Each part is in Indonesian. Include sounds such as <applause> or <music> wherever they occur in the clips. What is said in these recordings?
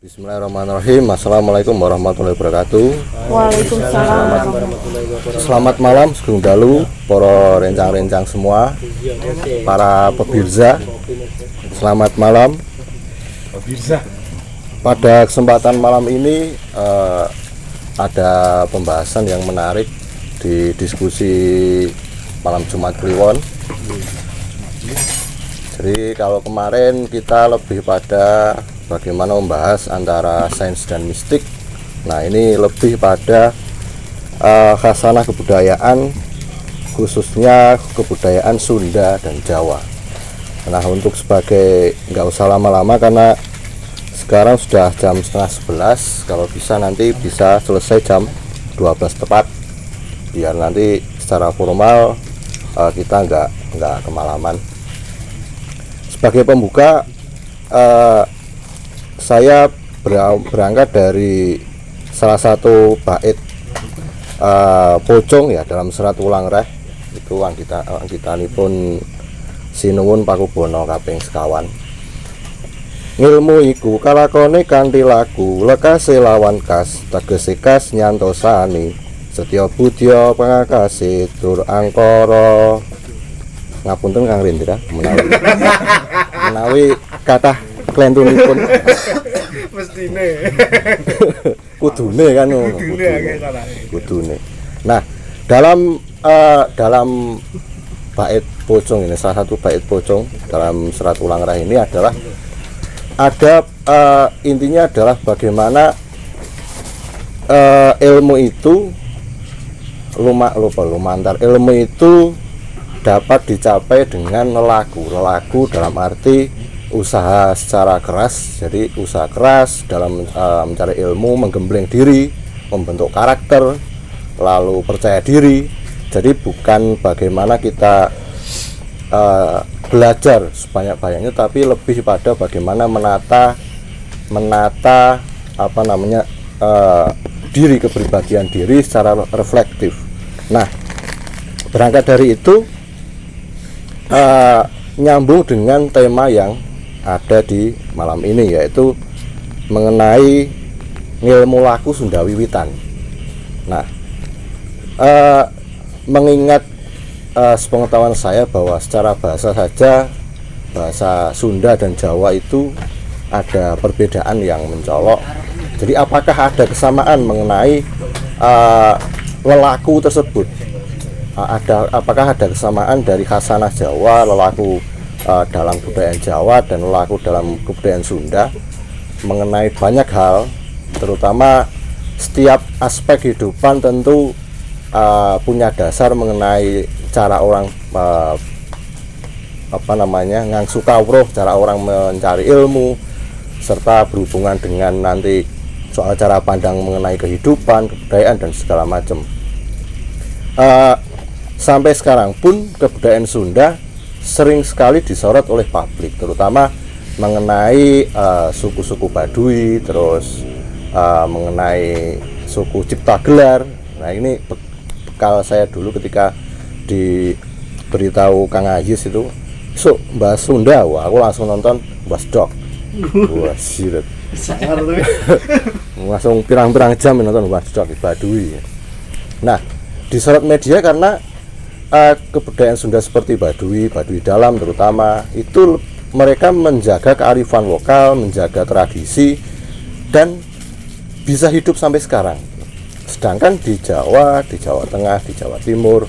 Bismillahirrahmanirrahim. Assalamualaikum warahmatullahi wabarakatuh. Waalaikumsalam. Selamat malam Sugeng Dalu, para rencang-rencang semua, para pebirza. Selamat malam. Pada kesempatan malam ini eh, ada pembahasan yang menarik di diskusi malam Jumat Kliwon. Jadi kalau kemarin kita lebih pada bagaimana membahas antara sains dan mistik. Nah ini lebih pada uh, khasanah kebudayaan khususnya kebudayaan Sunda dan Jawa. Nah untuk sebagai nggak usah lama-lama karena sekarang sudah jam setengah sebelas kalau bisa nanti bisa selesai jam 12 tepat biar nanti secara formal uh, kita nggak nggak kemalaman sebagai pembuka uh, saya berangkat dari salah satu bait uh, pocong ya dalam serat ulang reh. Itu kita kita pun sinuwun pakubono kaping sekawan. Ngilmu iku kalakone kanthi laku lekase lawan kas tegese kas nyantosani setya budya pangakase tur angkara. Ngapunten Kang Rindra menawi <laughs> menawi kathah klentunipun <laughs> mestine. <laughs> Kudune kan ngono Kudune akeh salahnya. kudune. Nah dalam eh, dalam bait pocong ini salah satu bait pocong dalam serat ulang rah ini adalah ada eh, intinya adalah bagaimana eh, ilmu itu lumak lupa lumantar. Ilmu itu dapat dicapai dengan lelaku lelaku dalam arti usaha secara keras. Jadi usaha keras dalam uh, mencari ilmu menggembleng diri membentuk karakter lalu percaya diri. Jadi bukan bagaimana kita uh, belajar sebanyak-banyaknya tapi lebih pada bagaimana menata menata apa namanya uh, diri kepribadian diri secara reflektif. Nah berangkat dari itu uh, nyambung dengan tema yang ada di malam ini yaitu mengenai ilmu laku Sunda Wiwitan. Nah, eh, mengingat eh, sepengetahuan saya bahwa secara bahasa saja bahasa Sunda dan Jawa itu ada perbedaan yang mencolok. Jadi apakah ada kesamaan mengenai lelaku tersebut? Eh, ada apakah ada kesamaan dari khasanah Jawa lelaku uh, dalam kebudayaan Jawa dan laku dalam kebudayaan Sunda mengenai banyak hal terutama setiap aspek kehidupan tentu uh, punya dasar mengenai cara orang uh, apa namanya ngangsu kawruh cara orang mencari ilmu serta berhubungan dengan nanti soal cara pandang mengenai kehidupan kebudayaan dan segala macam. Uh, sampai sekarang pun kebudayaan Sunda sering sekali disorot oleh publik terutama mengenai eh, suku-suku uh, Baduy terus uh, mengenai suku Cipta Gelar. Nah ini be- bekal saya dulu ketika diberitahu Kang Ayis itu so bahas Sunda wah aku langsung nonton bahas dok wah tuh. <laughs> Langsung pirang-pirang jam nonton bahas dok Baduy nah disorot media karena uh, kebudayaan Sunda seperti Baduy, Baduy dalam terutama itu mereka menjaga kearifan lokal, menjaga tradisi dan bisa hidup sampai sekarang. Sedangkan di Jawa, di Jawa Tengah, di Jawa Timur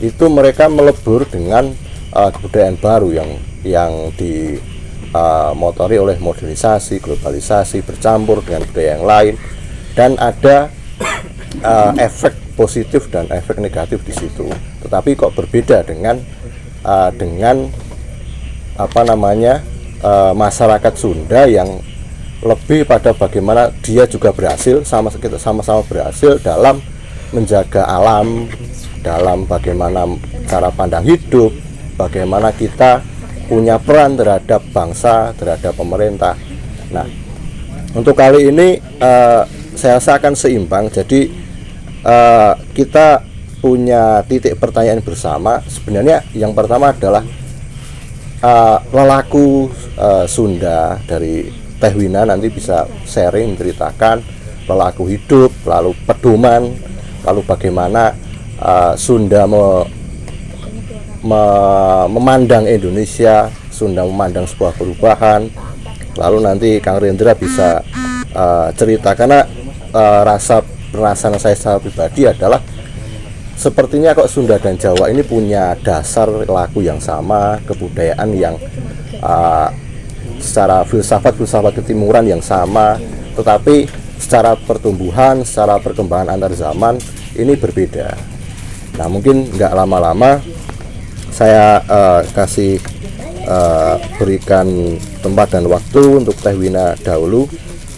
itu mereka melebur dengan uh, kebudayaan baru yang yang dimotori oleh modernisasi, globalisasi, bercampur dengan budaya yang lain dan ada uh, efek positif dan efek negatif di situ. Tetapi kok berbeda dengan uh, dengan apa namanya uh, masyarakat Sunda yang lebih pada bagaimana dia juga berhasil sama kita sama-sama berhasil dalam menjaga alam, dalam bagaimana cara pandang hidup, bagaimana kita punya peran terhadap bangsa, terhadap pemerintah. Nah, untuk kali ini uh, saya rasa akan seimbang. Jadi uh, kita punya titik pertanyaan bersama sebenarnya yang pertama adalah uh, lelaku uh, Sunda dari Teh Wina nanti bisa sharing menceritakan pelaku hidup, lalu pedoman, lalu bagaimana uh, Sunda me, me, memandang Indonesia, Sunda memandang sebuah perubahan. Lalu nanti Kang Rendra bisa uh, cerita karena uh, rasa perasaan saya secara pribadi adalah sepertinya kok Sunda dan Jawa ini punya dasar laku yang sama, kebudayaan yang uh, secara filsafat filsafat ketimuran yang sama, tetapi secara pertumbuhan, secara perkembangan antar zaman ini berbeda. Nah mungkin nggak lama-lama saya uh, kasih uh, berikan tempat dan waktu untuk Teh Wina dahulu.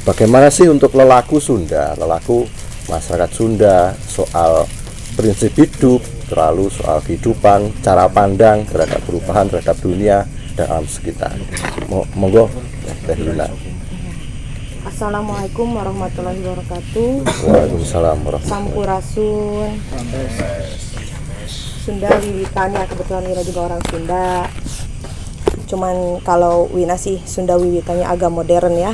Bagaimana sih untuk lelaku Sunda, lelaku masyarakat Sunda soal prinsip hidup, terlalu soal kehidupan, cara pandang terhadap perubahan terhadap dunia dan alam sekitar. Monggo Teh Wina. Assalamualaikum warahmatullahi wabarakatuh. Waalaikumsalam warahmatullahi Sampurasun. Sunda wiwitan ya kebetulan Wina juga orang Sunda. Cuman kalau Wina sih Sunda wiwitannya agak modern ya.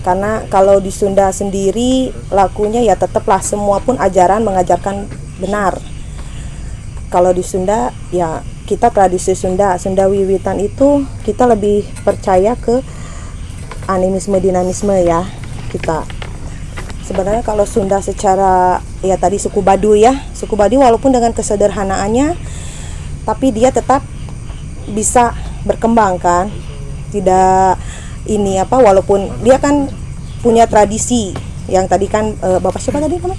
Karena kalau di Sunda sendiri lakunya ya tetaplah semua pun ajaran mengajarkan benar. Kalau di Sunda ya kita tradisi Sunda, Sunda wiwitan itu kita lebih percaya ke animisme dinamisme ya kita sebenarnya kalau Sunda secara ya tadi suku Baduy ya suku Baduy walaupun dengan kesederhanaannya tapi dia tetap bisa berkembang kan tidak ini apa walaupun dia kan punya tradisi yang tadi kan e, bapak siapa tadi namanya?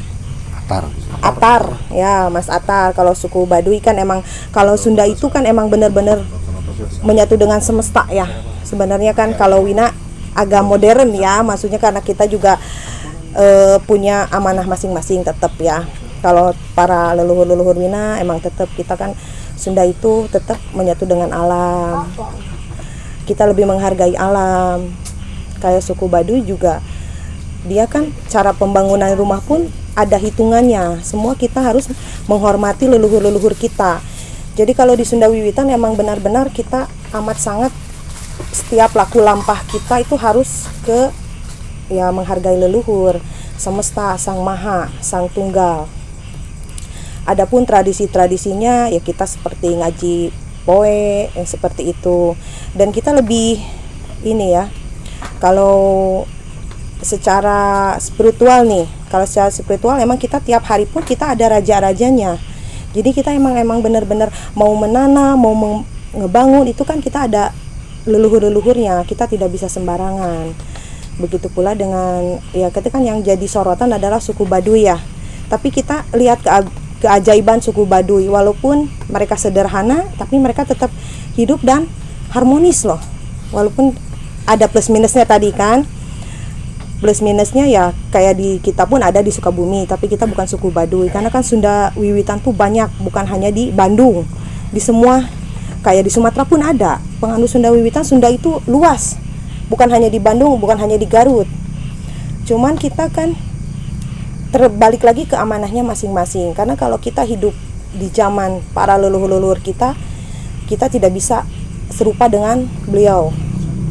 Atar. Atar ya Mas Atar. Kalau suku Baduy kan emang kalau Sunda itu kan emang benar-benar menyatu dengan semesta ya. Sebenarnya kan kalau Wina agak modern ya. Maksudnya karena kita juga uh, punya amanah masing-masing tetap ya. Kalau para leluhur-leluhur Wina emang tetap kita kan Sunda itu tetap menyatu dengan alam kita lebih menghargai alam. Kayak suku Baduy juga dia kan cara pembangunan rumah pun ada hitungannya. Semua kita harus menghormati leluhur-leluhur kita. Jadi kalau di Sunda Wiwitan emang benar-benar kita amat sangat setiap laku lampah kita itu harus ke ya menghargai leluhur semesta sang maha sang tunggal. Adapun tradisi-tradisinya ya kita seperti ngaji poe yang seperti itu. Dan kita lebih ini ya kalau secara spiritual nih kalau secara spiritual emang kita tiap hari pun kita ada raja-rajanya. Jadi kita emang emang benar-benar mau menanam mau ngebangun itu kan kita ada leluhur-leluhurnya kita tidak bisa sembarangan. Begitu pula dengan ya ketika yang jadi sorotan adalah suku Baduy ya. Tapi kita lihat ke keajaiban suku Baduy. Walaupun mereka sederhana tapi mereka tetap hidup dan harmonis loh. Walaupun ada plus minusnya tadi kan. Plus minusnya ya kayak di kita pun ada di Sukabumi tapi kita bukan suku Baduy. Karena kan Sunda Wiwitan tuh banyak bukan hanya di Bandung. Di semua kayak di Sumatera pun ada. Penganut Sunda Wiwitan Sunda itu luas. Bukan hanya di Bandung bukan hanya di Garut. Cuman kita kan terbalik lagi ke amanahnya masing-masing. Karena kalau kita hidup di zaman para leluhur-leluhur kita kita tidak bisa serupa dengan beliau.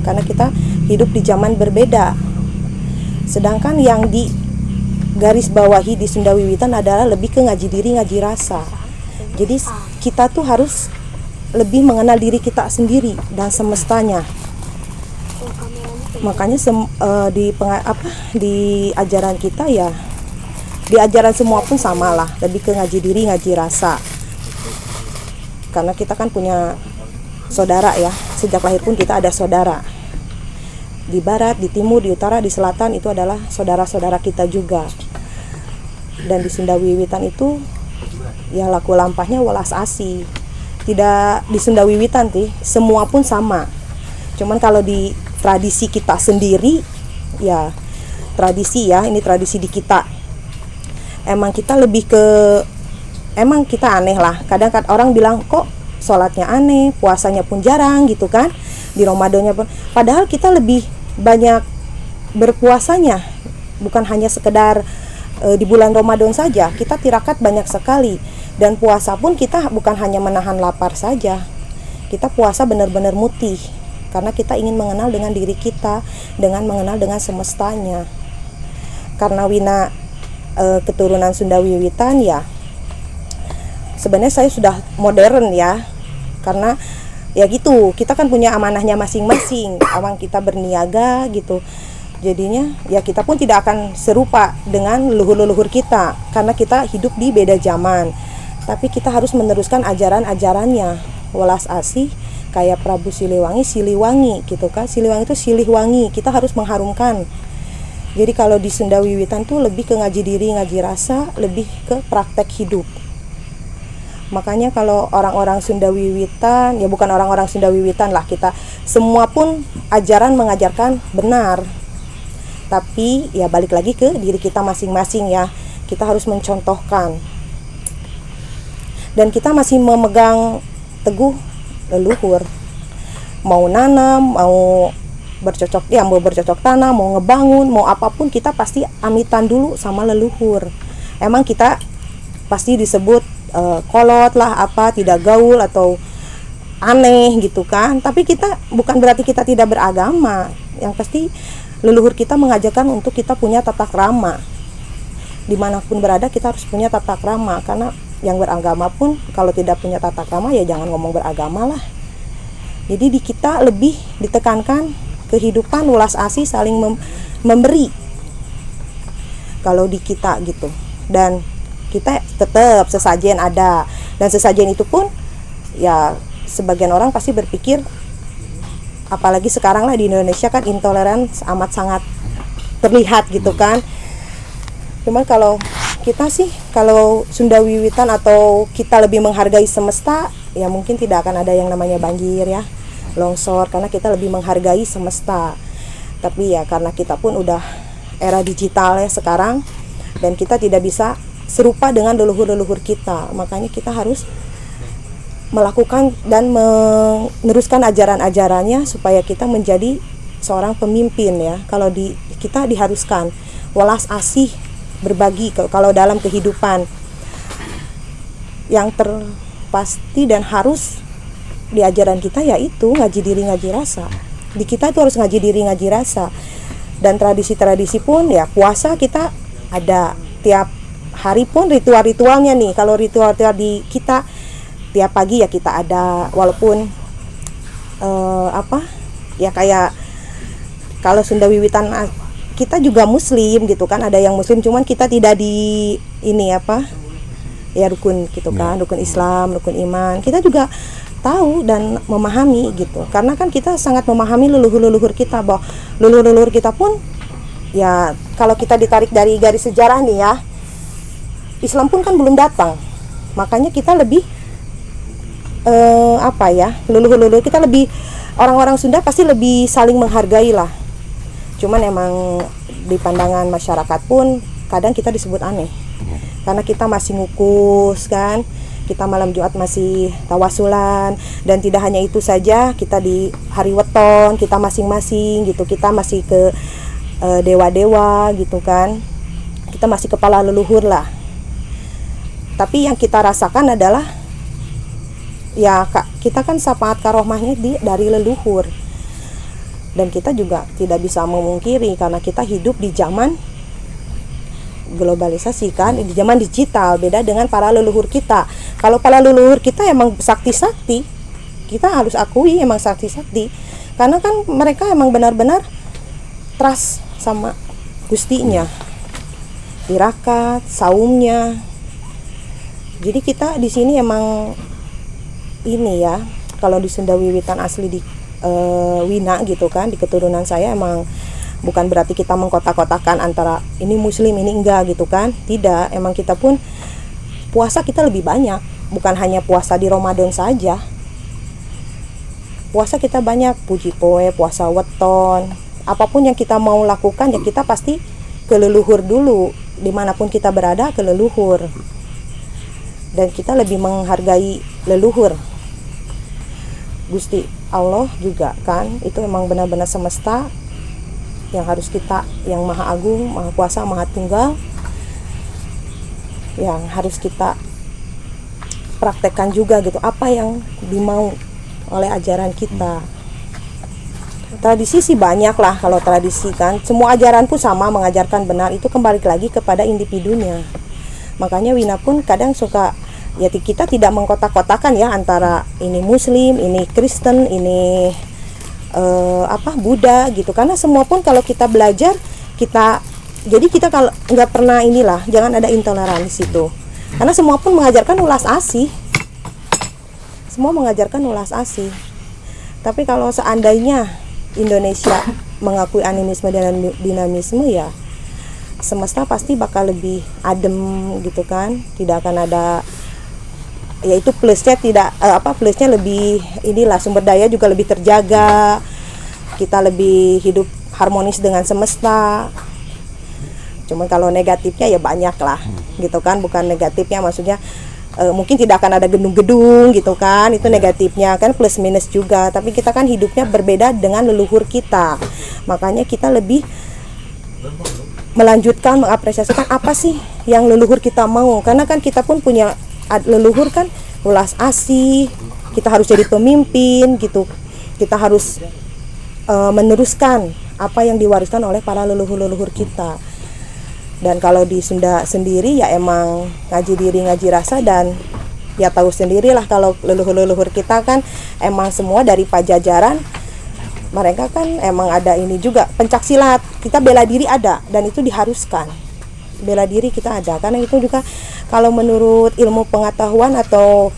Karena kita hidup di zaman berbeda. Sedangkan yang di garis bawahi di Sunda Wiwitan adalah lebih ke ngaji diri ngaji rasa. Jadi kita tuh harus lebih mengenal diri kita sendiri dan semestanya. Makanya sem, uh, di apa di ajaran kita ya di ajaran semua pun sama lah. Lebih ke ngaji diri ngaji rasa. Karena kita kan punya saudara ya. Sejak lahir pun kita ada saudara. Di barat di timur di utara di selatan itu adalah saudara-saudara kita juga. Dan di Sunda Wiwitan itu ya laku lampahnya welas asih tidak di Sunda Wiwitan sih semua pun sama. Cuman kalau di tradisi kita sendiri ya tradisi ya ini tradisi di kita emang kita lebih ke emang kita aneh lah. Kadang kadang orang bilang kok sholatnya aneh puasanya pun jarang gitu kan. Di Ramadannya pun. Padahal kita lebih banyak berpuasanya. Bukan hanya sekedar e, di bulan Ramadan saja. Kita tirakat banyak sekali. Dan puasa pun kita bukan hanya menahan lapar saja. Kita puasa benar-benar mutih. Karena kita ingin mengenal dengan diri kita dengan mengenal dengan semestanya. Karena Wina e, keturunan Sunda Wiwitan ya. Sebenarnya saya sudah modern ya. Karena ya gitu kita kan punya amanahnya masing-masing. Awang kita berniaga gitu. Jadinya ya kita pun tidak akan serupa dengan leluhur-leluhur kita. Karena kita hidup di beda zaman. Tapi kita harus meneruskan ajaran-ajarannya. Welas asih kayak Prabu Siliwangi Siliwangi gitu kan. Siliwangi itu silih wangi. Kita harus mengharumkan jadi kalau di Sunda Wiwitan tuh lebih ke ngaji diri ngaji rasa lebih ke praktek hidup. Makanya kalau orang-orang Sunda Wiwitan ya bukan orang-orang Sunda Wiwitan lah kita semua pun ajaran mengajarkan benar. Tapi ya balik lagi ke diri kita masing-masing ya. Kita harus mencontohkan. Dan kita masih memegang teguh leluhur. Mau nanam mau bercocok ya mau bercocok tanam mau ngebangun mau apa pun kita pasti amitan dulu sama leluhur. Emang kita pasti disebut uh, kolot lah apa tidak gaul atau aneh gitu kan. Tapi kita bukan berarti kita tidak beragama. Yang pasti leluhur kita mengajarkan untuk kita punya tata krama. Di mana pun berada kita harus punya tata krama. Karena yang beragama pun kalau tidak punya tata krama ya jangan ngomong beragama lah. Jadi di kita lebih ditekankan kehidupan ulas asih saling mem memberi. Kalau di kita gitu. Dan kita tetap sesajen ada. Dan sesajen itu pun ya sebagian orang pasti berpikir apalagi sekarang lah di Indonesia kan intoleran amat sangat terlihat gitu kan. Cuman kalau kita sih kalau Sunda Wiwitan atau kita lebih menghargai semesta ya mungkin tidak akan ada yang namanya banjir ya longsor karena kita lebih menghargai semesta tapi ya karena kita pun udah era digital ya sekarang dan kita tidak bisa serupa dengan leluhur-leluhur kita makanya kita harus melakukan dan meneruskan ajaran-ajarannya supaya kita menjadi seorang pemimpin ya. Kalau di kita diharuskan welas asih berbagi kalau dalam kehidupan yang terpasti dan harus di ajaran kita yaitu ngaji diri ngaji rasa. Di kita itu harus ngaji diri ngaji rasa. Dan tradisi-tradisi pun ya puasa kita ada tiap hari pun ritual-ritualnya nih. Kalau ritual-ritual di kita tiap pagi ya kita ada walaupun uh, apa ya kayak kalau Sunda Wiwitan ah, kita juga muslim gitu kan ada yang muslim cuman kita tidak di ini apa ya rukun gitu kan ya. rukun Islam rukun iman kita juga tahu dan memahami gitu. Karena kan kita sangat memahami leluhur-leluhur kita bahwa leluhur-leluhur kita pun ya kalau kita ditarik dari garis sejarah nih ya Islam pun kan belum datang. Makanya kita lebih uh, apa ya leluhur-leluhur kita lebih orang-orang Sunda pasti lebih saling menghargai lah. Cuman emang di pandangan masyarakat pun kadang kita disebut aneh. Karena kita masih ngukus kan kita malam Jumat masih tawasulan dan tidak hanya itu saja kita di hari weton kita masing-masing gitu kita masih ke eh, dewa-dewa gitu kan. Kita masih kepala leluhur lah. Tapi yang kita rasakan adalah ya kak kita kan sapaat karohmahnya di dari leluhur. Dan kita juga tidak bisa memungkiri karena kita hidup di zaman globalisasi kan di zaman digital beda dengan para leluhur kita. Kalau para leluhur kita emang sakti-sakti kita harus akui emang sakti-sakti. Karena kan mereka emang benar-benar trust sama gustinya. Tirakat saumnya. Jadi kita di sini emang ini ya kalau di Sunda Wiwitan asli di uh, Wina gitu kan di keturunan saya emang bukan berarti kita mengkotak-kotakan antara ini muslim ini enggak gitu kan? Tidak emang kita pun puasa kita lebih banyak. Bukan hanya puasa di Ramadan saja. Puasa kita banyak puji poe puasa weton. Apa pun yang kita mau lakukan ya kita pasti ke leluhur dulu. Di mana pun kita berada ke leluhur. Dan kita lebih menghargai leluhur. Gusti Allah juga kan itu memang benar-benar semesta yang harus kita yang maha agung maha kuasa maha tunggal yang harus kita praktekkan juga gitu apa yang dimau oleh ajaran kita Tradisi sih banyak lah kalau tradisi kan. Semua ajaran pun sama mengajarkan benar itu kembali lagi kepada individunya. Makanya Wina pun kadang suka ya kita tidak mengkotak-kotakan ya antara ini Muslim, ini Kristen, ini eh, apa Buddha gitu. Karena semua pun kalau kita belajar kita jadi kita kalau nggak pernah inilah jangan ada intoleransi itu. Karena semua pun mengajarkan ulas asih. Semua mengajarkan ulas asih. Tapi kalau seandainya Indonesia mengakui animisme dan dinamisme ya semesta pasti bakal lebih adem gitu kan tidak akan ada yaitu plusnya tidak eh, apa plusnya lebih inilah sumber daya juga lebih terjaga. Kita lebih hidup harmonis dengan semesta. Cuman kalau negatifnya ya banyak lah gitu kan? Bukan negatifnya maksudnya eh, mungkin tidak akan ada gedung-gedung gitu kan? Itu negatifnya kan plus minus juga. Tapi kita kan hidupnya berbeda dengan leluhur kita. Makanya kita lebih melanjutkan mengapresiasikan apa sih yang leluhur kita mau. Karena kan kita pun punya leluhur kan ulas asih kita harus jadi pemimpin gitu. Kita harus eh, meneruskan apa yang diwariskan oleh para leluhur-leluhur kita. Dan kalau di Sunda sendiri ya emang ngaji diri ngaji rasa dan ya tahu sendirilah kalau leluhur-leluhur kita kan emang semua dari pajajaran mereka kan emang ada ini juga pencak silat kita bela diri ada dan itu diharuskan bela diri kita ada. Karena itu juga kalau menurut ilmu pengetahuan atau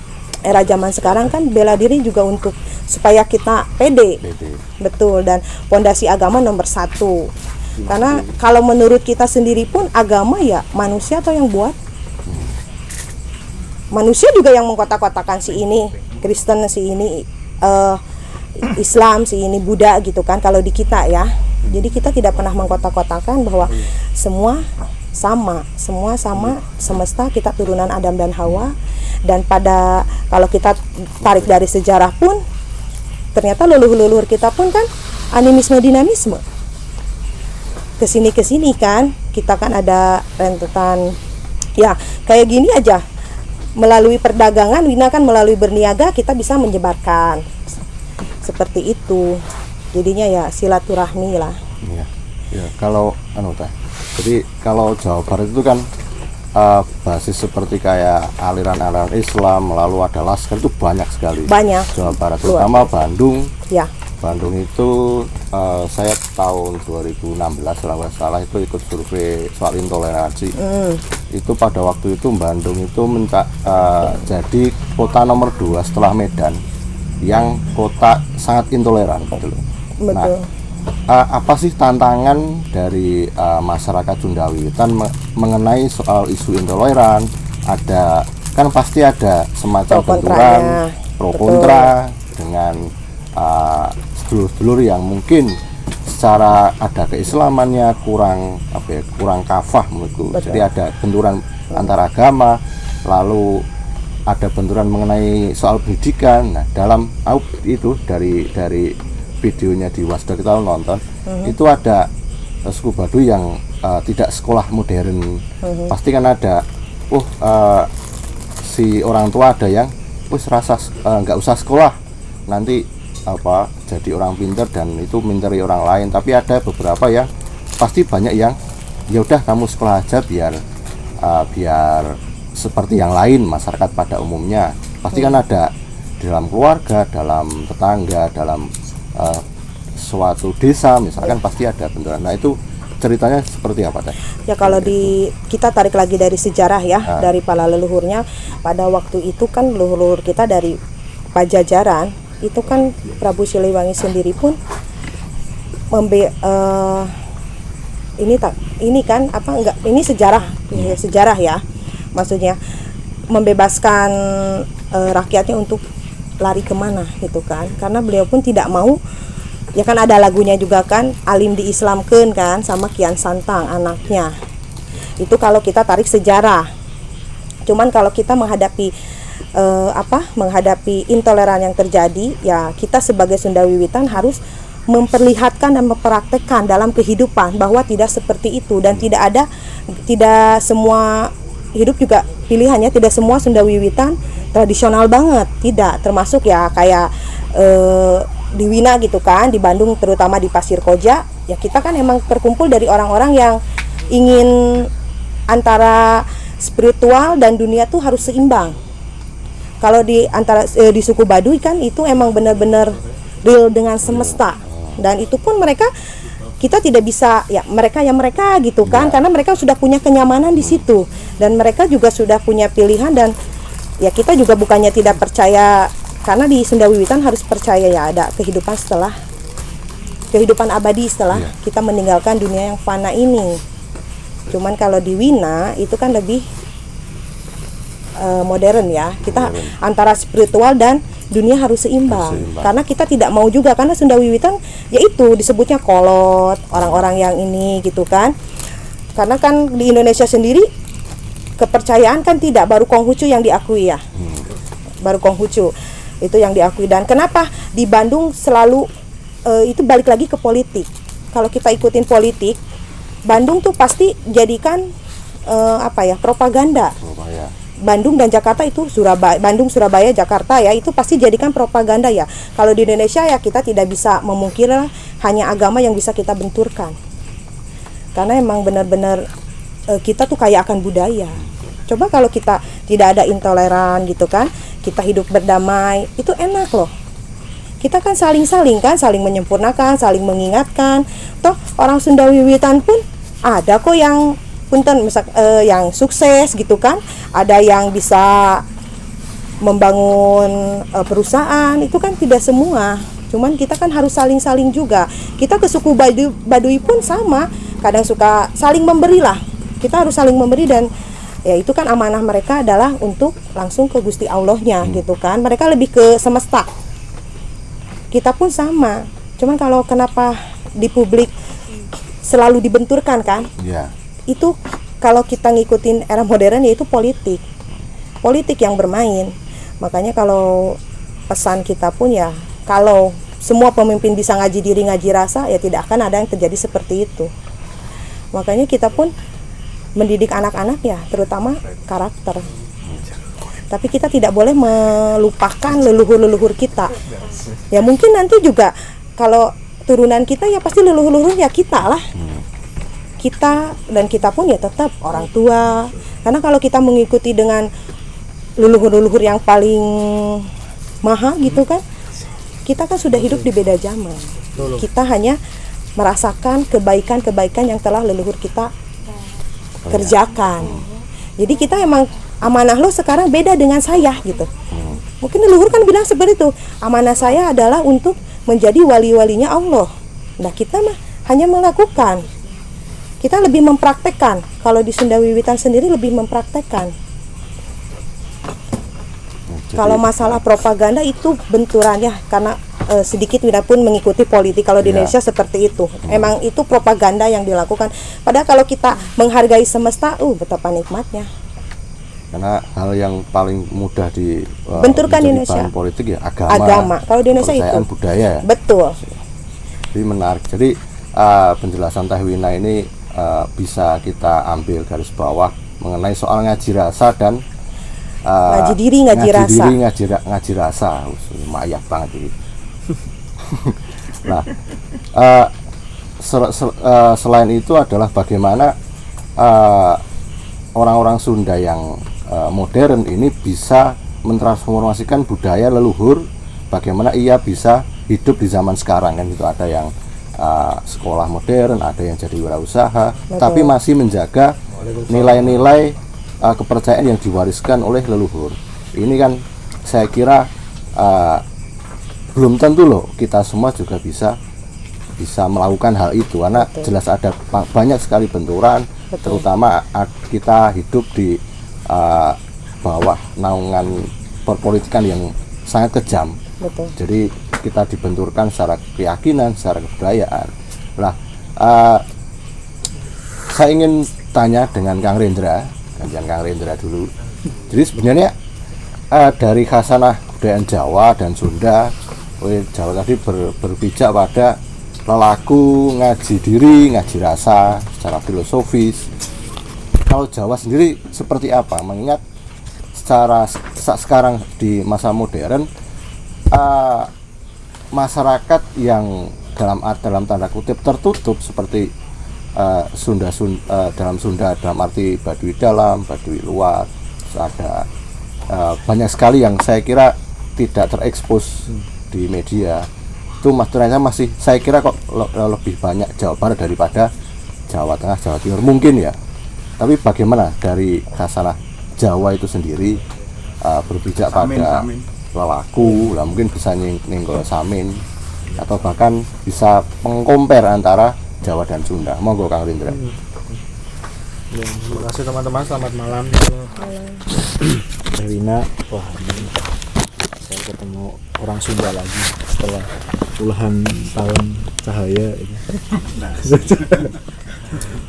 era zaman sekarang kan bela diri juga untuk supaya kita pede. Pede. betul. Dan pondasi agama nomor satu. Karena kalau menurut kita sendiri pun agama ya manusia atau yang buat? Manusia juga yang mengkotak-kotakan si ini Kristen si ini eh, Islam si ini Buddha gitu kan kalau di kita ya. Jadi kita tidak pernah mengkotak-kotakan bahwa semua sama. Semua sama semesta kita turunan Adam dan Hawa. Dan pada kalau kita tarik dari sejarah pun ternyata leluhur-leluhur kita pun kan animisme dinamisme. Ke sini ke sini kan kita kan ada rentetan. Ya kayak gini aja. Melalui perdagangan Wina kan melalui berniaga kita bisa menyebarkan. Seperti itu. Jadinya ya silaturahmi lah. Iya. Ya, kalau anu teh. Jadi kalau Jawa Barat itu kan eh, basis seperti kayak aliran-aliran Islam, lalu ada laskar itu banyak sekali. banyak Jawa Barat, Luar terutama Bandung. ya Bandung itu eh, saya tahun 2016 kalau nggak salah itu ikut survei soal intoleransi. Hmm. Itu pada waktu itu Bandung itu menca- eh, jadi kota nomor dua setelah Medan yang kota sangat intoleran gitu loh. Nah, Eh, apa sih tantangan dari eh, masyarakat Sundawiwitan me- mengenai soal isu intoleran? Ada kan pasti ada semacam Pro benturan pro Betul. kontra dengan eh, sedulur-sedulur yang mungkin secara ada keislamannya kurang apa ya, kurang kafah menurutku. Betul. Jadi ada benturan antar agama, lalu ada benturan mengenai soal pendidikan. Nah, dalam itu dari dari videonya di Wasda kita nonton, itu ada eh, suku Baduy yang eh, tidak sekolah modern. Pasti kan ada, oh eh, si orang tua ada yang, wis rasa nggak usah sekolah, nanti apa jadi orang pinter dan itu minteri orang lain. Tapi ada beberapa yang pasti banyak yang ya udah kamu sekolah aja biar uh, biar seperti yang lain masyarakat pada umumnya. Pasti kan ada di dalam keluarga dalam tetangga dalam uh, suatu desa misalkan pasti ada benturan. Nah itu ceritanya seperti apa teh? Ya kalau di kita tarik lagi dari sejarah ya Ah. dari para leluhurnya. Pada waktu itu kan leluhur kita dari Pajajaran itu kan Prabu Siliwangi sendiri pun membe eh, ini tak ini kan apa enggak ini sejarah ini sejarah ya maksudnya membebaskan eh, rakyatnya untuk lari ke mana gitu kan. Karena beliau pun tidak mau ya kan ada lagunya juga kan alim diislamkan kan sama Kian Santang anaknya. Itu kalau kita tarik sejarah. Cuman kalau kita menghadapi eh, apa menghadapi intoleran yang terjadi ya kita sebagai Sunda Wiwitan harus memperlihatkan dan mempraktekkan dalam kehidupan bahwa tidak seperti itu dan tidak ada tidak semua hidup juga pilihannya tidak semua Sunda Wiwitan tradisional banget. Tidak termasuk ya kayak eh, di Wina gitu kan di Bandung terutama di Pasir Koja. Ya kita kan emang terkumpul dari orang-orang yang ingin antara spiritual dan dunia tuh harus seimbang. Kalau di antara eh, di suku Baduy kan itu emang benar-benar real dengan semesta. Dan itu pun mereka kita tidak bisa ya mereka ya mereka gitu kan. Karena mereka sudah punya kenyamanan di situ. Dan mereka juga sudah punya pilihan dan ya kita juga bukannya tidak percaya. Karena di Sunda Wiwitan harus percaya ya ada kehidupan setelah kehidupan abadi setelah Iya. kita meninggalkan dunia yang fana ini. Cuman kalau di Wina itu kan lebih eh, modern ya. Kita antara spiritual dan dunia harus seimbang. Harus seimbang. karena kita tidak mau juga karena Sunda Wiwitan yaitu disebutnya kolot orang-orang yang ini gitu kan. Karena kan di Indonesia sendiri kepercayaan kan tidak baru Konghucu yang diakui ya. Baru Konghucu itu yang diakui. Dan kenapa? Di Bandung selalu eh, itu balik lagi ke politik. Kalau kita ikutin politik Bandung tuh pasti jadikan eh, apa ya propaganda. Surabaya. Bandung dan Jakarta itu Surabaya, Bandung, Surabaya, Jakarta ya itu pasti jadikan propaganda ya. Kalau di Indonesia ya kita tidak bisa memungkiri hanya agama yang bisa kita benturkan. Karena emang benar-benar eh, kita tuh kaya akan budaya. Coba kalau kita tidak ada intoleran gitu kan, kita hidup berdamai, itu enak loh. Kita kan saling-saling kan, saling menyempurnakan, saling mengingatkan. Toh orang Sunda Wiwitan pun ada kok yang punten misal eh, yang sukses gitu kan. Ada yang bisa membangun eh, perusahaan itu kan tidak semua. Cuman kita kan harus saling-saling juga. Kita ke suku Baduy, Baduy pun sama. Kadang suka saling memberi lah. Kita harus saling memberi dan ya itu kan amanah mereka adalah untuk langsung ke Gusti Allahnya gitu kan. Mereka lebih ke semesta. Kita pun sama. Cuman kalau kenapa di publik selalu dibenturkan kan? Iya. Itu kalau kita ngikutin era modern yaitu politik. Politik yang bermain. Makanya kalau pesan kita pun ya kalau semua pemimpin bisa ngaji diri ngaji rasa ya tidak akan ada yang terjadi seperti itu. Makanya kita pun mendidik anak-anak ya terutama karakter. Tapi kita tidak boleh melupakan leluhur-leluhur kita. Ya mungkin nanti juga kalau turunan kita ya pasti leluhur-leluhur ya kita lah kita dan kita pun ya tetap orang tua. Karena kalau kita mengikuti dengan leluhur-leluhur yang paling mahal gitu kan kita kan sudah hidup di beda zaman. Kita hanya merasakan kebaikan-kebaikan yang telah leluhur kita kerjakan. Jadi kita emang amanah lo sekarang beda dengan saya gitu. Mungkin leluhur kan bilang seperti itu amanah saya adalah untuk menjadi wali-walinya Allah. Nah kita mah hanya melakukan kita lebih mempraktekkan kalau di Sunda Wiwitan sendiri lebih mempraktekkan Jadi, kalau masalah propaganda itu benturannya karena eh, sedikit tidak pun mengikuti politik kalau di Ya. Indonesia seperti itu emang itu propaganda yang dilakukan padahal kalau kita menghargai semesta uh betapa nikmatnya karena hal yang paling mudah di uh, Benturkan Indonesia. bahan politik ya agama. Agama. Kalau di Indonesia itu. budaya ya. betul Jadi menarik. Jadi uh, penjelasan Teh Wina ini uh, bisa kita ambil garis bawah mengenai soal ngaji rasa dan uh, Ngaji diri, ngaji rasa. diri, ngaji, ngaji rasa. Us, Mayak banget ini. <laughs> nah, uh, sel- sel- uh, selain itu adalah bagaimana uh, orang-orang Sunda yang uh, modern ini bisa mentransformasikan budaya leluhur bagaimana ia bisa hidup di zaman sekarang kan itu ada yang uh, sekolah modern ada yang jadi wirausaha tapi masih menjaga nilai-nilai uh, kepercayaan yang diwariskan oleh leluhur. Ini kan saya kira uh, belum tentu loh kita semua juga bisa bisa melakukan hal itu karena jelas ada banyak sekali benturan terutama a- kita hidup di uh, bawah naungan perpolitikan yang sangat kejam betul. Jadi kita dibenturkan secara keyakinan secara kebudayaan. Lah uh, saya ingin tanya dengan Kang Rendra gantian Kang Rendra dulu. Jadi sebenarnya eh, dari khasanah kebudayaan Jawa dan Sunda Jawa tadi ber- berpijak pada lelaku ngaji diri ngaji rasa secara filosofis. Kalau Jawa sendiri seperti apa? Mengingat secara sekarang di masa modern eh, masyarakat yang dalam dalam tanda kutip tertutup seperti eh, Sunda Sun- eh, dalam Sunda dalam arti Baduy dalam, Baduy luar, ada eh, banyak sekali yang saya kira tidak terekspos di media. Itu mas ternyata masih saya kira kok le- lebih banyak Jawa Barat daripada Jawa Tengah, Jawa Timur mungkin ya. Tapi bagaimana dari kasanah Jawa itu sendiri eh, berpijak pada samin. Lelaku, lah mungkin bisa nying- ninggol samin atau bahkan bisa mengkompar antara Jawa dan Sunda. Monggo Kang Rindra. Ya, terima kasih teman-teman, selamat malam. Wina, wah ini saya ketemu orang Sunda lagi setelah puluhan tahun cahaya ini. <laughs> <laughs>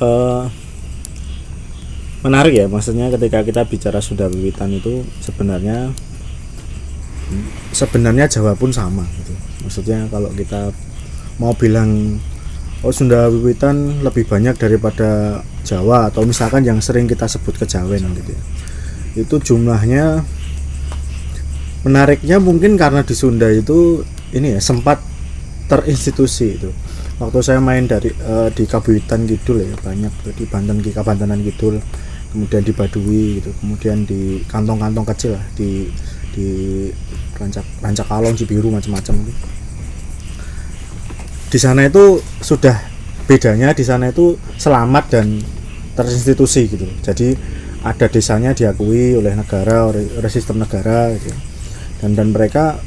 Eh, menarik ya, maksudnya ketika kita bicara Sunda Wiwitan itu sebenarnya sebenarnya Jawa pun sama gitu. Maksudnya kalau kita mau bilang oh Sunda Wiwitan lebih banyak daripada Jawa atau misalkan yang sering kita sebut kejawen gitu ya. Itu jumlahnya menariknya mungkin karena di Sunda itu ini ya sempat terinstitusi itu. Waktu saya main dari eh, di Kabupaten Kidul ya banyak di Banten di Kabantenan Kidul, kemudian di Baduy gitu, kemudian di kantong-kantong kecil lah di di Rancak Rancakalong Cibiru macam-macam gitu. Di sana itu sudah bedanya di sana itu selamat dan terinstitusi gitu. Jadi ada desanya diakui oleh negara oleh, sistem negara gitu. Dan dan mereka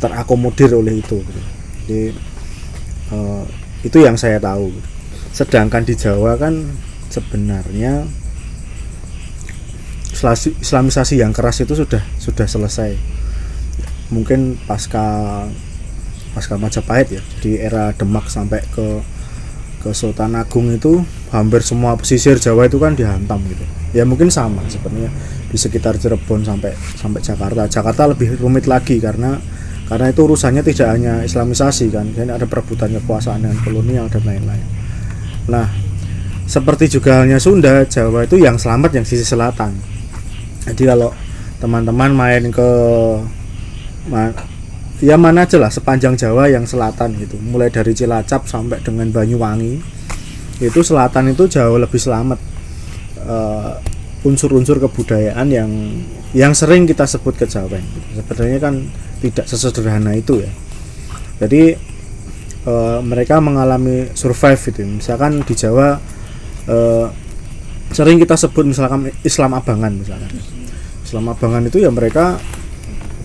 terakomodir oleh itu gitu. jadi eh, itu yang saya tahu sedangkan di Jawa kan sebenarnya islamisasi yang keras itu sudah sudah selesai. Mungkin pasca pasca Majapahit ya jadi era Demak sampai ke ke Sultan Agung itu hampir semua pesisir Jawa itu kan dihantam gitu. Ya mungkin sama sebenarnya di sekitar Cirebon sampai sampai Jakarta. Jakarta lebih rumit lagi karena karena itu urusannya tidak hanya Islamisasi kan dan ada perebutan kekuasaan dengan kolonial dan lain-lain. Nah seperti juga halnya Sunda Jawa itu yang selamat yang sisi selatan jadi kalau teman-teman main ke ma- ya mana aja lah sepanjang Jawa yang selatan gitu. Mulai dari Cilacap sampai dengan Banyuwangi. Itu selatan itu jauh lebih selamat. Eh, unsur-unsur kebudayaan yang yang sering kita sebut kejawen. Gitu. sebenarnya kan tidak sesederhana itu ya. Jadi eh, mereka mengalami survive gitu. Misalkan di Jawa eh, sering kita sebut misalkan Islam abangan misalkan. Islam abangan itu ya mereka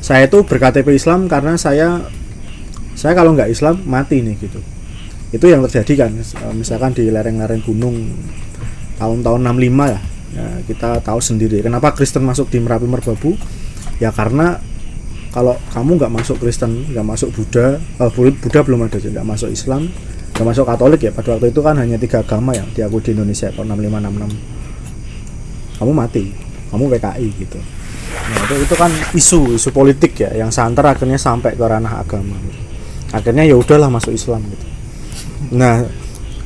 saya itu berKTP Islam karena saya saya kalau nggak Islam mati nih gitu. Itu yang terjadi kan Eh, misalkan di lereng-lereng gunung tahun-tahun 65 ya ya kita tahu sendiri. Kenapa Kristen masuk di Merapi Merbabu? Ya karena kalau kamu nggak masuk Kristen nggak masuk Buddha eh, Bu- Buddha belum ada nggak masuk Islam nggak masuk Katolik ya pada waktu itu kan hanya tiga agama yang diakui di Indonesia tahun 6566 kamu mati kamu PKI gitu. Nah itu, itu kan isu isu politik ya yang santer akhirnya sampai ke ranah agama. Gitu. akhirnya ya udahlah masuk Islam gitu. Nah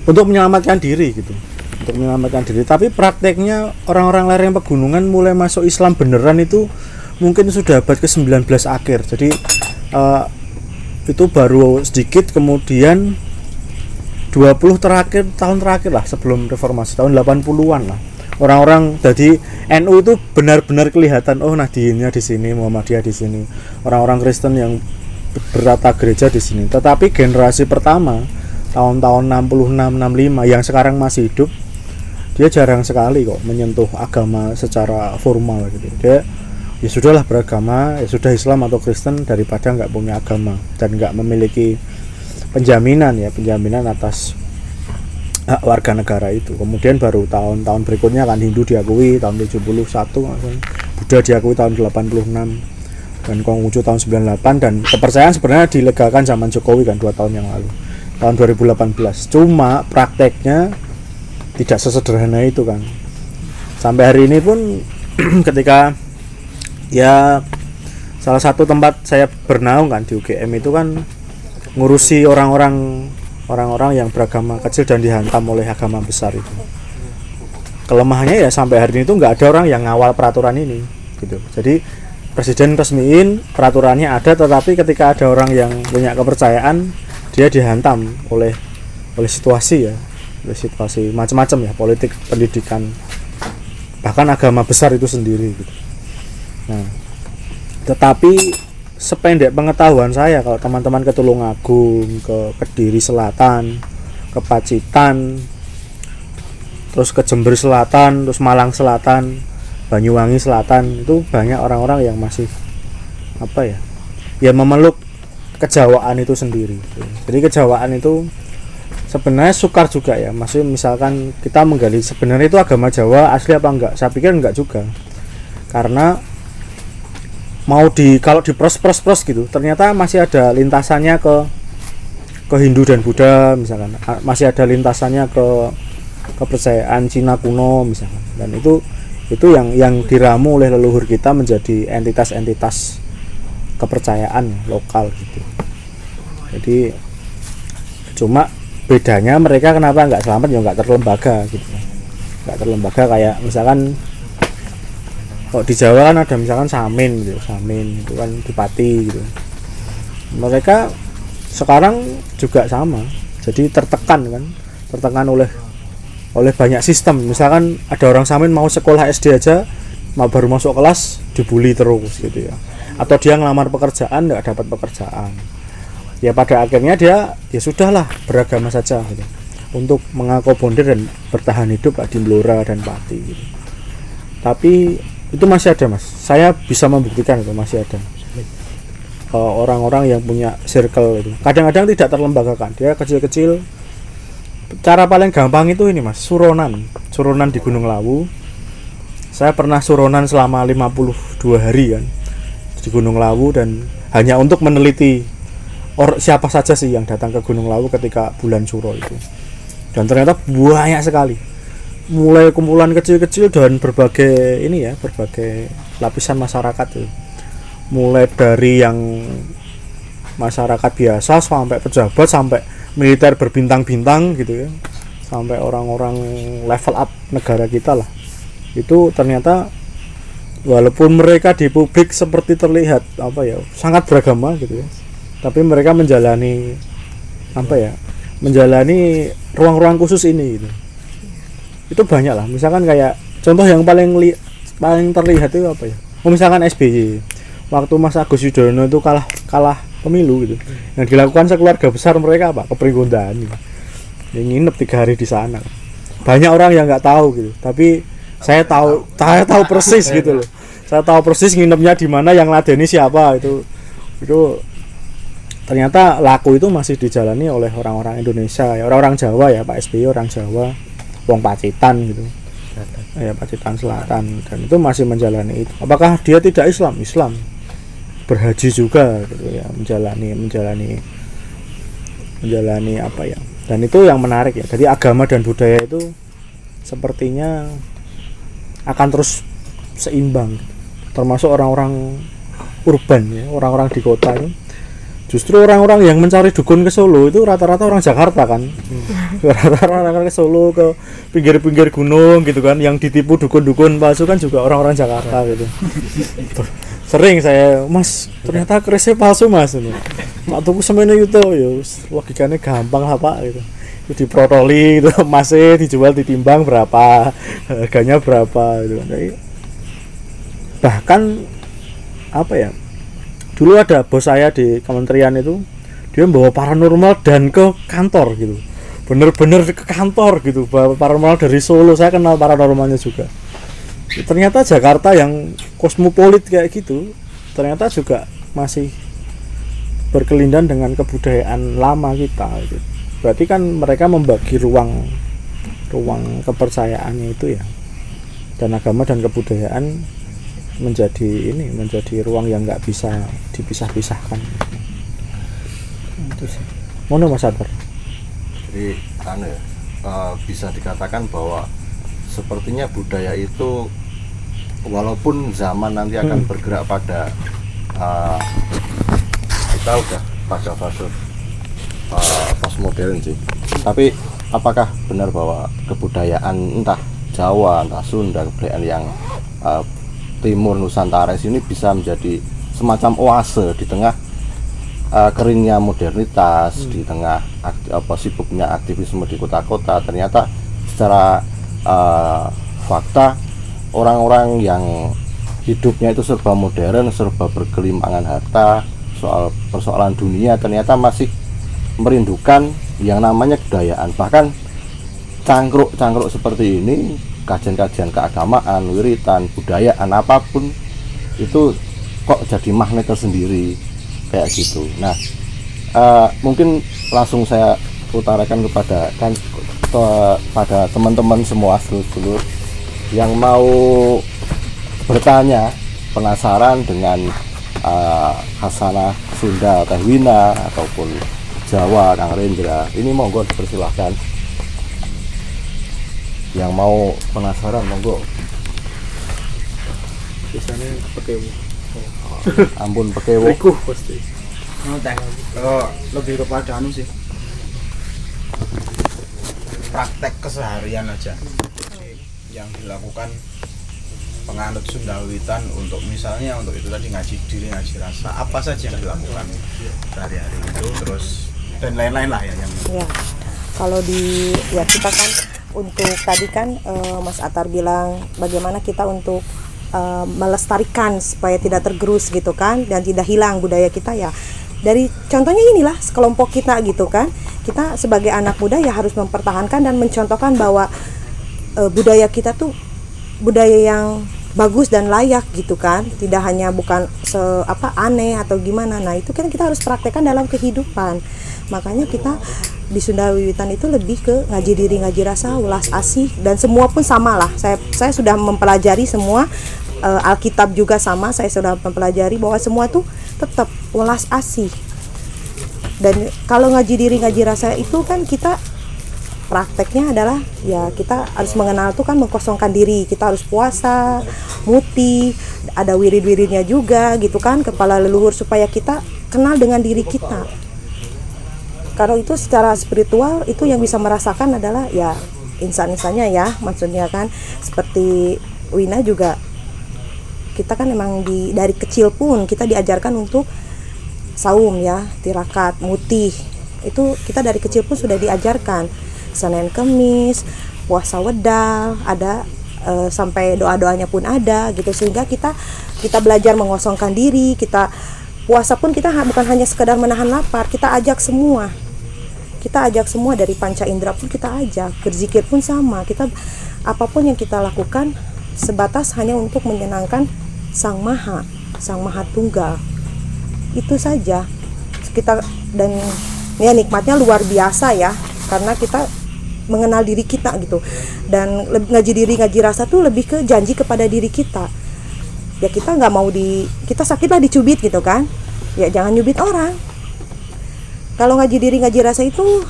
untuk menyelamatkan diri gitu untuk menyelamatkan diri. Tapi prakteknya orang-orang lereng pegunungan mulai masuk Islam beneran itu mungkin sudah abad ke-19 akhir. Jadi eh, itu baru sedikit kemudian 20 terakhir tahun terakhir lah sebelum reformasi tahun 80-an lah. Orang-orang jadi NU itu benar-benar kelihatan oh Nahdliinnya di sini Muhammadiyah di sini. Orang-orang Kristen yang bertata gereja di sini. Tetapi generasi pertama tahun-tahun 66 65 yang sekarang masih hidup dia jarang sekali kok menyentuh agama secara formal gitu. Dia ya sudahlah beragama ya sudah Islam atau Kristen daripada nggak punya agama dan nggak memiliki penjaminan ya penjaminan atas hak warga negara itu. Kemudian baru tahun-tahun berikutnya kan Hindu diakui tahun 71 maksudnya. Buddha diakui tahun 86 dan Konghucu tahun 98 dan kepercayaan sebenarnya dilegalkan zaman Jokowi kan dua tahun yang lalu tahun 2018 cuma prakteknya tidak sesederhana itu kan. Sampai hari ini pun <clears throat> ketika ya salah satu tempat saya bernaung kan di UGM itu kan ngurusi orang-orang orang-orang yang beragama kecil dan dihantam oleh agama besar itu kelemahannya ya sampai hari ini tuh nggak ada orang yang ngawal peraturan ini gitu jadi presiden resmiin peraturannya ada tetapi ketika ada orang yang punya kepercayaan dia dihantam oleh oleh situasi ya oleh situasi macam-macam ya politik pendidikan bahkan agama besar itu sendiri gitu. Nah, tetapi sependek pengetahuan saya kalau teman-teman ke Tulungagung, ke Kediri Selatan, ke Pacitan, terus ke Jember Selatan, terus Malang Selatan, Banyuwangi Selatan itu banyak orang-orang yang masih apa ya? Ya memeluk kejawaan itu sendiri. Jadi kejawaan itu sebenarnya sukar juga ya. Maksudnya misalkan kita menggali sebenarnya itu agama Jawa asli apa enggak? Saya pikir enggak juga. Karena mau di kalau di pros pros pros gitu ternyata masih ada lintasannya ke ke Hindu dan Buddha misalkan. Masih ada lintasannya ke kepercayaan Cina kuno misalkan. Dan itu itu yang yang diramu oleh leluhur kita menjadi entitas-entitas kepercayaan lokal gitu. Jadi cuma bedanya mereka kenapa nggak selamat? Ya nggak terlembaga gitu. Nggak terlembaga kayak misalkan kok di Jawa kan ada misalkan Samin gitu Samin itu kan Bupati gitu. Mereka sekarang juga sama jadi tertekan kan tertekan oleh oleh banyak sistem. Misalkan ada orang Samin mau sekolah SD aja mau baru masuk kelas dibully terus gitu ya. Atau dia ngelamar pekerjaan nggak dapat pekerjaan. Ya pada akhirnya dia ya sudahlah beragama saja gitu. Untuk mengakomodir dan bertahan hidup di Blora dan Pati gitu. tapi itu masih ada mas. Saya bisa membuktikan itu masih ada. Eh, orang-orang yang punya circle itu. Kadang-kadang tidak terlembagakan. Dia kecil-kecil. Cara paling gampang itu ini mas. Suronan. Suronan di Gunung Lawu. Saya pernah suronan selama 52 hari kan di Gunung Lawu dan hanya untuk meneliti or siapa saja sih yang datang ke Gunung Lawu ketika bulan Suro itu. Dan ternyata banyak sekali mulai kumpulan kecil-kecil dan berbagai ini ya berbagai lapisan masyarakat itu. Mulai dari yang masyarakat biasa sampai pejabat sampai militer berbintang-bintang gitu ya. Sampai orang-orang level up negara kita lah. Itu ternyata walaupun mereka di publik seperti terlihat apa ya sangat beragama gitu ya. Tapi mereka menjalani apa ya menjalani ruang-ruang khusus ini gitu itu banyak lah. Misalkan kayak contoh yang paling li, paling terlihat itu apa ya? Oh, misalkan SBY waktu Mas Agus Yudhoyono itu kalah kalah pemilu gitu. Yang dilakukan sekeluarga besar mereka apa? Kepribadian gitu. yang nginep tiga hari di sana. Banyak orang yang nggak tahu gitu. Tapi saya tahu saya tahu persis gitu loh. Saya tahu persis nginepnya di mana yang ladeni siapa itu. Itu ternyata laku itu masih dijalani oleh orang-orang Indonesia ya. Orang-orang Jawa ya Pak SBY orang Jawa Wong Pacitan gitu. Ya Pacitan Selatan. Dan itu masih menjalani itu. Apakah dia tidak Islam? Islam. Berhaji juga gitu ya menjalani menjalani menjalani apa ya. Dan itu yang menarik ya. Jadi agama dan budaya itu sepertinya akan terus seimbang. Termasuk orang-orang urban ya orang-orang di kota itu justru orang-orang yang mencari dukun ke Solo itu rata-rata orang Jakarta kan? <laughs> Rata-rata orang ke Solo ke pinggir-pinggir gunung gitu kan yang ditipu dukun-dukun palsu kan juga orang-orang Jakarta gitu. Sering saya mas ternyata kerisnya palsu mas ini. Mak tuku semene itu. Ya logikanya gampang lah pak gitu. Itu diprotoli gitu <laughs> masih dijual ditimbang berapa harganya berapa gitu. Bahkan apa ya dulu ada bos saya di kementerian itu dia bawa paranormal dan ke kantor gitu. Bener-bener ke kantor gitu paranormal dari Solo. Saya kenal paranormalnya juga. Ternyata Jakarta yang kosmopolit kayak gitu ternyata juga masih berkelindan dengan kebudayaan lama kita gitu. berarti kan mereka membagi ruang ruang kepercayaannya itu ya. Dan agama dan kebudayaan menjadi ini menjadi ruang yang nggak bisa dipisah-pisahkan. Itu sih. Mana mas Adar jadi anu ya, eh, bisa dikatakan bahwa sepertinya budaya itu walaupun zaman nanti akan Hmm. bergerak pada eh, kita udah pada fase uh, postmodern sih. Tapi apakah benar bahwa kebudayaan entah Jawa entah Sunda kebudayaan yang eh, timur Nusantara ini bisa menjadi semacam oase di tengah uh, keringnya modernitas di tengah akti- apa sibuknya aktivisme di kota-kota. Ternyata secara uh, fakta orang-orang yang hidupnya itu serba modern serba bergelimpangan harta soal persoalan dunia ternyata masih merindukan yang namanya kebudayaan. Bahkan cangkruk-cangkruk seperti ini kajian-kajian keagamaan wiritan budayaan apa pun itu kok jadi magnet tersendiri. Kayak gitu. Nah eh, mungkin langsung saya utarakan kepada kan ke- pada teman-teman semua seluruh yang mau bertanya penasaran dengan eh, Hasanah Sunda Teh Wina ataupun Jawa Kang Rendra. Ini monggo dipersilahkan yang mau penasaran monggo. Biasanya pakai ampun pekewo Riku pasti. Oh, lebih kepada anu sih. Praktek keseharian aja. Yang dilakukan penganut Sundawitan untuk misalnya untuk itu tadi ngaji diri, ngaji rasa, apa saja yang dilakukan sehari-hari itu terus dan lain-lain lah ya yang Ya, kalau di ya kita kan untuk tadi kan eh, Mas Atar bilang bagaimana kita untuk eh, melestarikan supaya tidak tergerus gitu kan dan tidak hilang budaya kita ya. Dari contohnya inilah sekelompok kita gitu kan. Kita sebagai anak muda ya harus mempertahankan dan mencontohkan bahwa eh, budaya kita tuh budaya yang bagus dan layak gitu kan tidak hanya bukan se apa aneh atau gimana nah itu kan kita harus praktekkan dalam kehidupan makanya kita di Sunda Wiwitan itu lebih ke ngaji diri ngaji rasa ulas asih dan semua pun sama lah. Saya saya sudah mempelajari semua eh, Alkitab juga sama saya sudah mempelajari bahwa semua tuh tetap ulas asih. Dan kalau ngaji diri ngaji rasa itu kan kita prakteknya adalah ya kita harus mengenal tuh kan mengkosongkan diri. Kita harus puasa muti ada wirid-wiridnya juga gitu kan kepala leluhur supaya kita kenal dengan diri kita kalau itu secara spiritual itu yang bisa merasakan adalah ya insan-insannya ya maksudnya kan. Seperti Wina juga kita kan emang di dari kecil pun kita diajarkan untuk saum ya tirakat mutih. Itu kita dari kecil pun sudah diajarkan. Senin Kemis puasa wedal ada eh, sampai doa-doanya pun ada gitu. Sehingga kita kita belajar mengosongkan diri kita puasa pun kita bukan hanya sekedar menahan lapar kita ajak semua kita ajak semua dari panca indera pun kita ajak. Berzikir pun sama. Kita apa pun yang kita lakukan sebatas hanya untuk menyenangkan sang maha sang maha tunggal. Itu saja. Kita dan ya nikmatnya luar biasa ya. Karena kita mengenal diri kita gitu. Dan ngaji diri ngaji rasa tuh lebih ke janji kepada diri kita. Ya kita nggak mau di kita sakit lah dicubit gitu kan. Ya jangan nyubit orang kalau ngaji diri ngaji rasa itu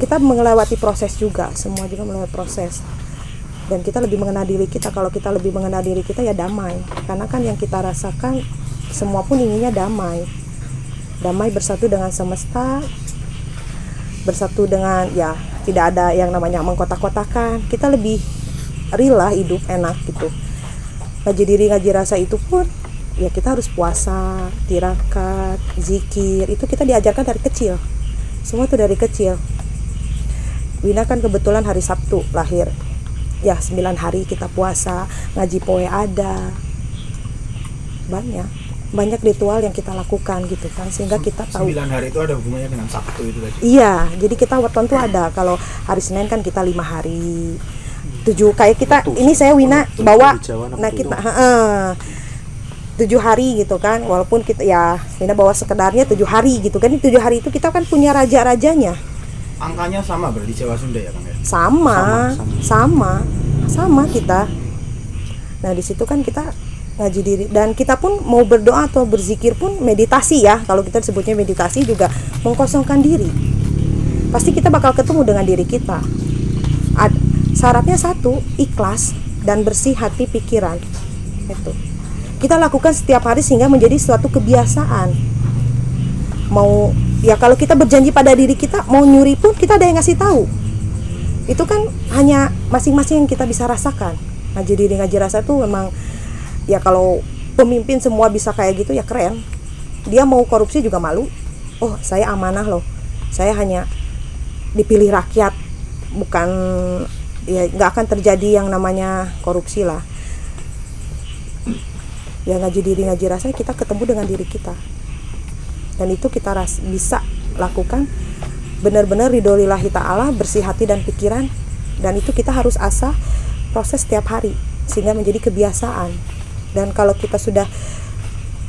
kita melewati proses juga. Semua juga melewati proses. Dan kita lebih mengenal diri kita. Kalau kita lebih mengenal diri kita ya damai. Karena kan yang kita rasakan semua pun inginnya damai. Damai bersatu dengan semesta bersatu dengan ya tidak ada yang namanya mengkotak-kotakan. Kita lebih real lah hidup enak gitu. Ngaji diri ngaji rasa itu pun ya kita harus puasa tirakat zikir. Itu kita diajarkan dari kecil. Semua itu dari kecil. Wina kan kebetulan hari Sabtu lahir. Ya 9 hari kita puasa ngaji poe ada. Banyak. Banyak ritual yang kita lakukan gitu kan sehingga kita tahu. 9 hari itu ada hubungannya dengan Sabtu itu tadi. Iya, jadi kita weton tuh ada. Kalau hari Senin kan kita lima hari, tujuh kayak kita ini saya Wina bawa, Jawa, nah kita heeh, tujuh hari gitu kan. Walaupun kita ya Wina bawa sekedarnya tujuh hari gitu kan. Tujuh hari itu kita kan punya raja-rajanya. Angkanya sama berarti Jawa Sunda ya Kang ya? Sama, Sama, sama, sama, kita. Nah di situ kan kita ngaji diri dan kita pun mau berdoa atau berzikir pun meditasi ya. Kalau kita sebutnya meditasi juga mengkosongkan diri. Pasti kita bakal ketemu dengan diri kita. Ad- syaratnya satu, ikhlas dan bersih hati pikiran. Itu. Kita lakukan setiap hari sehingga menjadi suatu kebiasaan. Mau ya kalau kita berjanji pada diri kita mau nyuri pun kita ada yang ngasih tahu. Itu kan hanya masing-masing yang kita bisa rasakan. Ngaji diri ngaji rasa tuh memang ya kalau pemimpin semua bisa kayak gitu ya keren. Dia mau korupsi juga malu. Oh saya amanah loh. Saya hanya dipilih rakyat bukan ya nggak akan terjadi yang namanya korupsi lah ya ngaji diri ngaji rasa kita ketemu dengan diri kita. Dan itu kita ras bisa lakukan benar-benar ridho lillahi ta'ala bersih hati dan pikiran. Dan itu kita harus asah proses setiap hari sehingga menjadi kebiasaan. Dan kalau kita sudah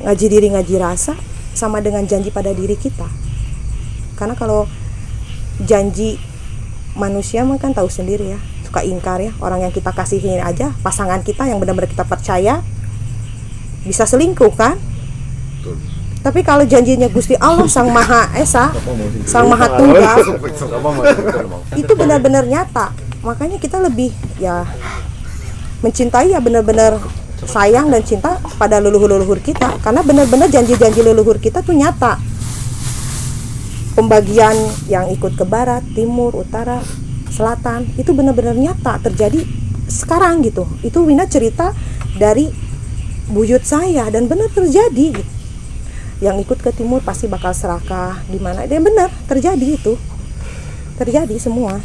ngaji diri ngaji rasa sama dengan janji pada diri kita. Karena kalau janji manusia mah kan tahu sendiri ya suka ingkar ya. Orang yang kita kasihin aja pasangan kita yang benar-benar kita percaya bisa selingkuh kan? Tapi kalau janjinya Gusti Allah Sang Maha Esa Sang Maha Tunggal itu benar-benar nyata. Makanya kita lebih ya mencintai ya benar-benar sayang dan cinta pada leluhur-leluhur kita. Karena benar-benar janji-janji leluhur kita tuh nyata. Pembagian yang ikut ke barat, timur, utara, selatan itu benar-benar nyata terjadi sekarang gitu. Itu Wina cerita dari buyut saya dan benar terjadi. Gitu. yang ikut ke timur pasti bakal serakah. Di mana dan benar terjadi itu. Terjadi semua.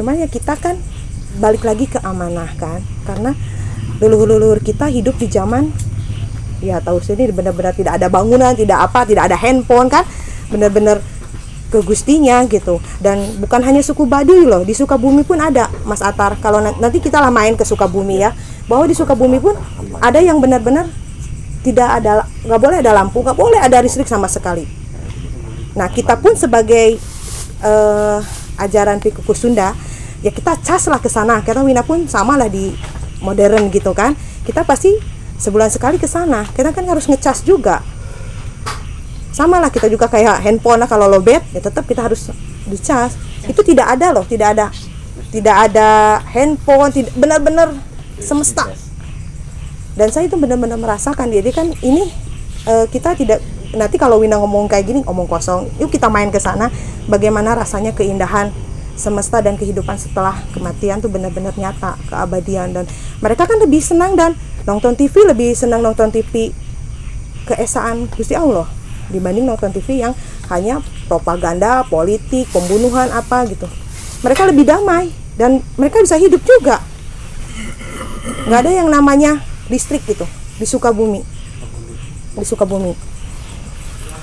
Cuman ya kita kan balik lagi ke amanah kan. Karena leluhur-leluhur kita hidup di zaman ya tahu sendiri benar-benar tidak ada bangunan tidak apa tidak ada handphone kan. Benar-benar ke gustinya gitu. Dan bukan hanya suku Baduy loh di Sukabumi pun ada Mas Atar. Kalau na- nanti kita lah main ke Sukabumi ya. Bahwa di Sukabumi pun ada yang benar-benar tidak ada nggak boleh ada lampu nggak boleh ada listrik sama sekali. Nah kita pun sebagai eh, ajaran Pikuku Sunda ya kita cas lah ke sana. Karena Wina pun sama lah di modern gitu kan. Kita pasti sebulan sekali ke sana. Kita kan harus ngecas juga sama lah kita juga kayak handphone lah kalau lobet ya tetap kita harus dicas itu tidak ada loh tidak ada tidak ada handphone tidak benar-benar semesta. Dan saya itu benar-benar merasakan jadi kan ini eh, kita tidak nanti kalau Wina ngomong kayak gini ngomong kosong yuk kita main ke sana bagaimana rasanya keindahan semesta dan kehidupan setelah kematian tuh benar-benar nyata keabadian. Dan mereka kan lebih senang dan nonton TV lebih senang nonton TV keesaan Gusti Allah dibanding nonton TV yang hanya propaganda politik pembunuhan apa gitu. Mereka lebih damai dan mereka bisa hidup juga. Nggak ada yang namanya listrik gitu di Sukabumi. Di Sukabumi.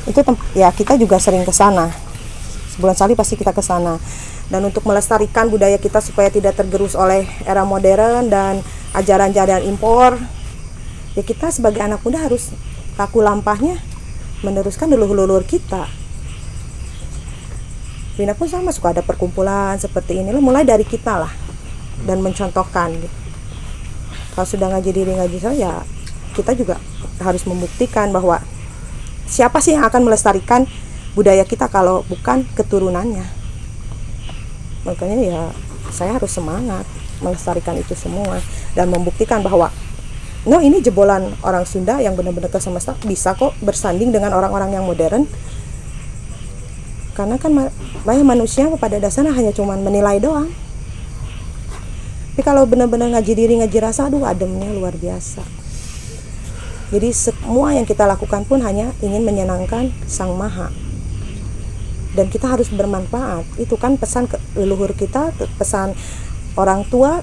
Itu ya kita juga sering ke sana. Sebulan sekali pasti kita ke sana. Dan untuk melestarikan budaya kita supaya tidak tergerus oleh era modern dan ajaran-ajaran impor ya kita sebagai anak muda harus laku lampahnya meneruskan leluhur-leluhur kita Vina pun sama suka ada perkumpulan seperti ini lah mulai dari kita lah dan mencontohkan gitu. kalau sudah ngaji diri ngaji saya ya kita juga harus membuktikan bahwa siapa sih yang akan melestarikan budaya kita kalau bukan keturunannya makanya ya saya harus semangat melestarikan itu semua dan membuktikan bahwa no ini jebolan orang Sunda yang benar-benar ke semesta. Bisa kok bersanding dengan orang-orang yang modern. Karena kan banyak manusia pada dasarnya hanya cuman menilai doang. Tapi kalau benar-benar ngaji diri ngaji rasa aduh ademnya luar biasa. Jadi semua yang kita lakukan pun hanya ingin menyenangkan sang maha. Dan kita harus bermanfaat. Itu kan pesan ke leluhur kita pesan orang tua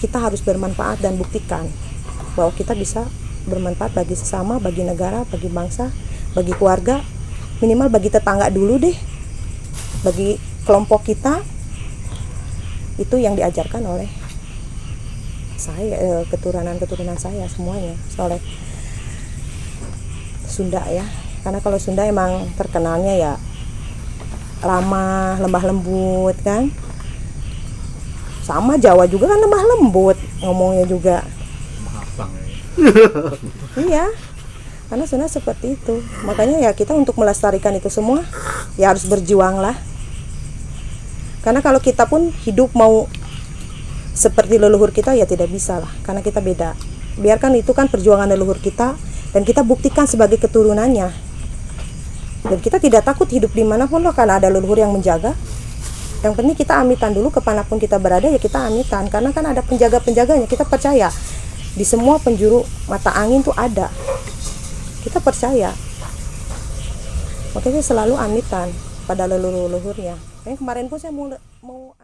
kita harus bermanfaat dan buktikan bahwa kita bisa bermanfaat bagi sesama bagi negara bagi bangsa bagi keluarga minimal bagi tetangga dulu deh bagi kelompok kita. Itu yang diajarkan oleh saya keturunan keturunan saya semuanya. Oleh Sunda ya. Karena kalau Sunda emang terkenalnya ya ramah lembah lembut kan. Sama Jawa juga kan lemah lembut ngomongnya juga <laughs> iya. Karena Sunda seperti itu. Makanya ya kita untuk melestarikan itu semua ya harus berjuang lah. Karena kalau kita pun hidup mau seperti leluhur kita ya tidak bisa lah. Karena kita beda. Biarkan itu kan perjuangan leluhur kita dan kita buktikan sebagai keturunannya. Dan kita tidak takut hidup di mana pun loh karena ada leluhur yang menjaga. Yang penting kita amitan dulu ke mana pun kita berada ya kita amitan. Karena kan ada penjaga penjaganya kita percaya di semua penjuru mata angin tuh ada. Kita percaya. Makanya selalu amitan pada leluhur-leluhurnya. Kemarin pun saya mau mau